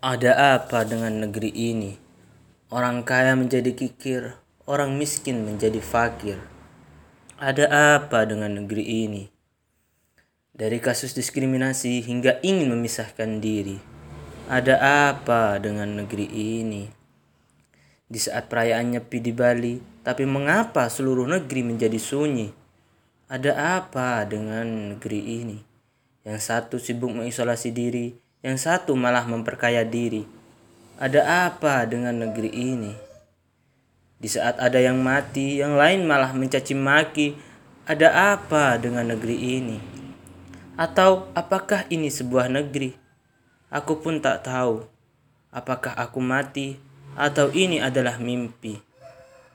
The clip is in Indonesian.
Ada apa dengan negeri ini? Orang kaya menjadi kikir, orang miskin menjadi fakir. Ada apa dengan negeri ini? Dari kasus diskriminasi hingga ingin memisahkan diri. Ada apa dengan negeri ini? Di saat perayaan Nyepi di Bali, tapi mengapa seluruh negeri menjadi sunyi? Ada apa dengan negeri ini? Yang satu sibuk mengisolasi diri, yang satu malah memperkaya diri. Ada apa dengan negeri ini? Di saat ada yang mati, yang lain malah mencaci maki. Ada apa dengan negeri ini? Atau apakah ini sebuah negeri? Aku pun tak tahu. Apakah aku mati atau ini adalah mimpi?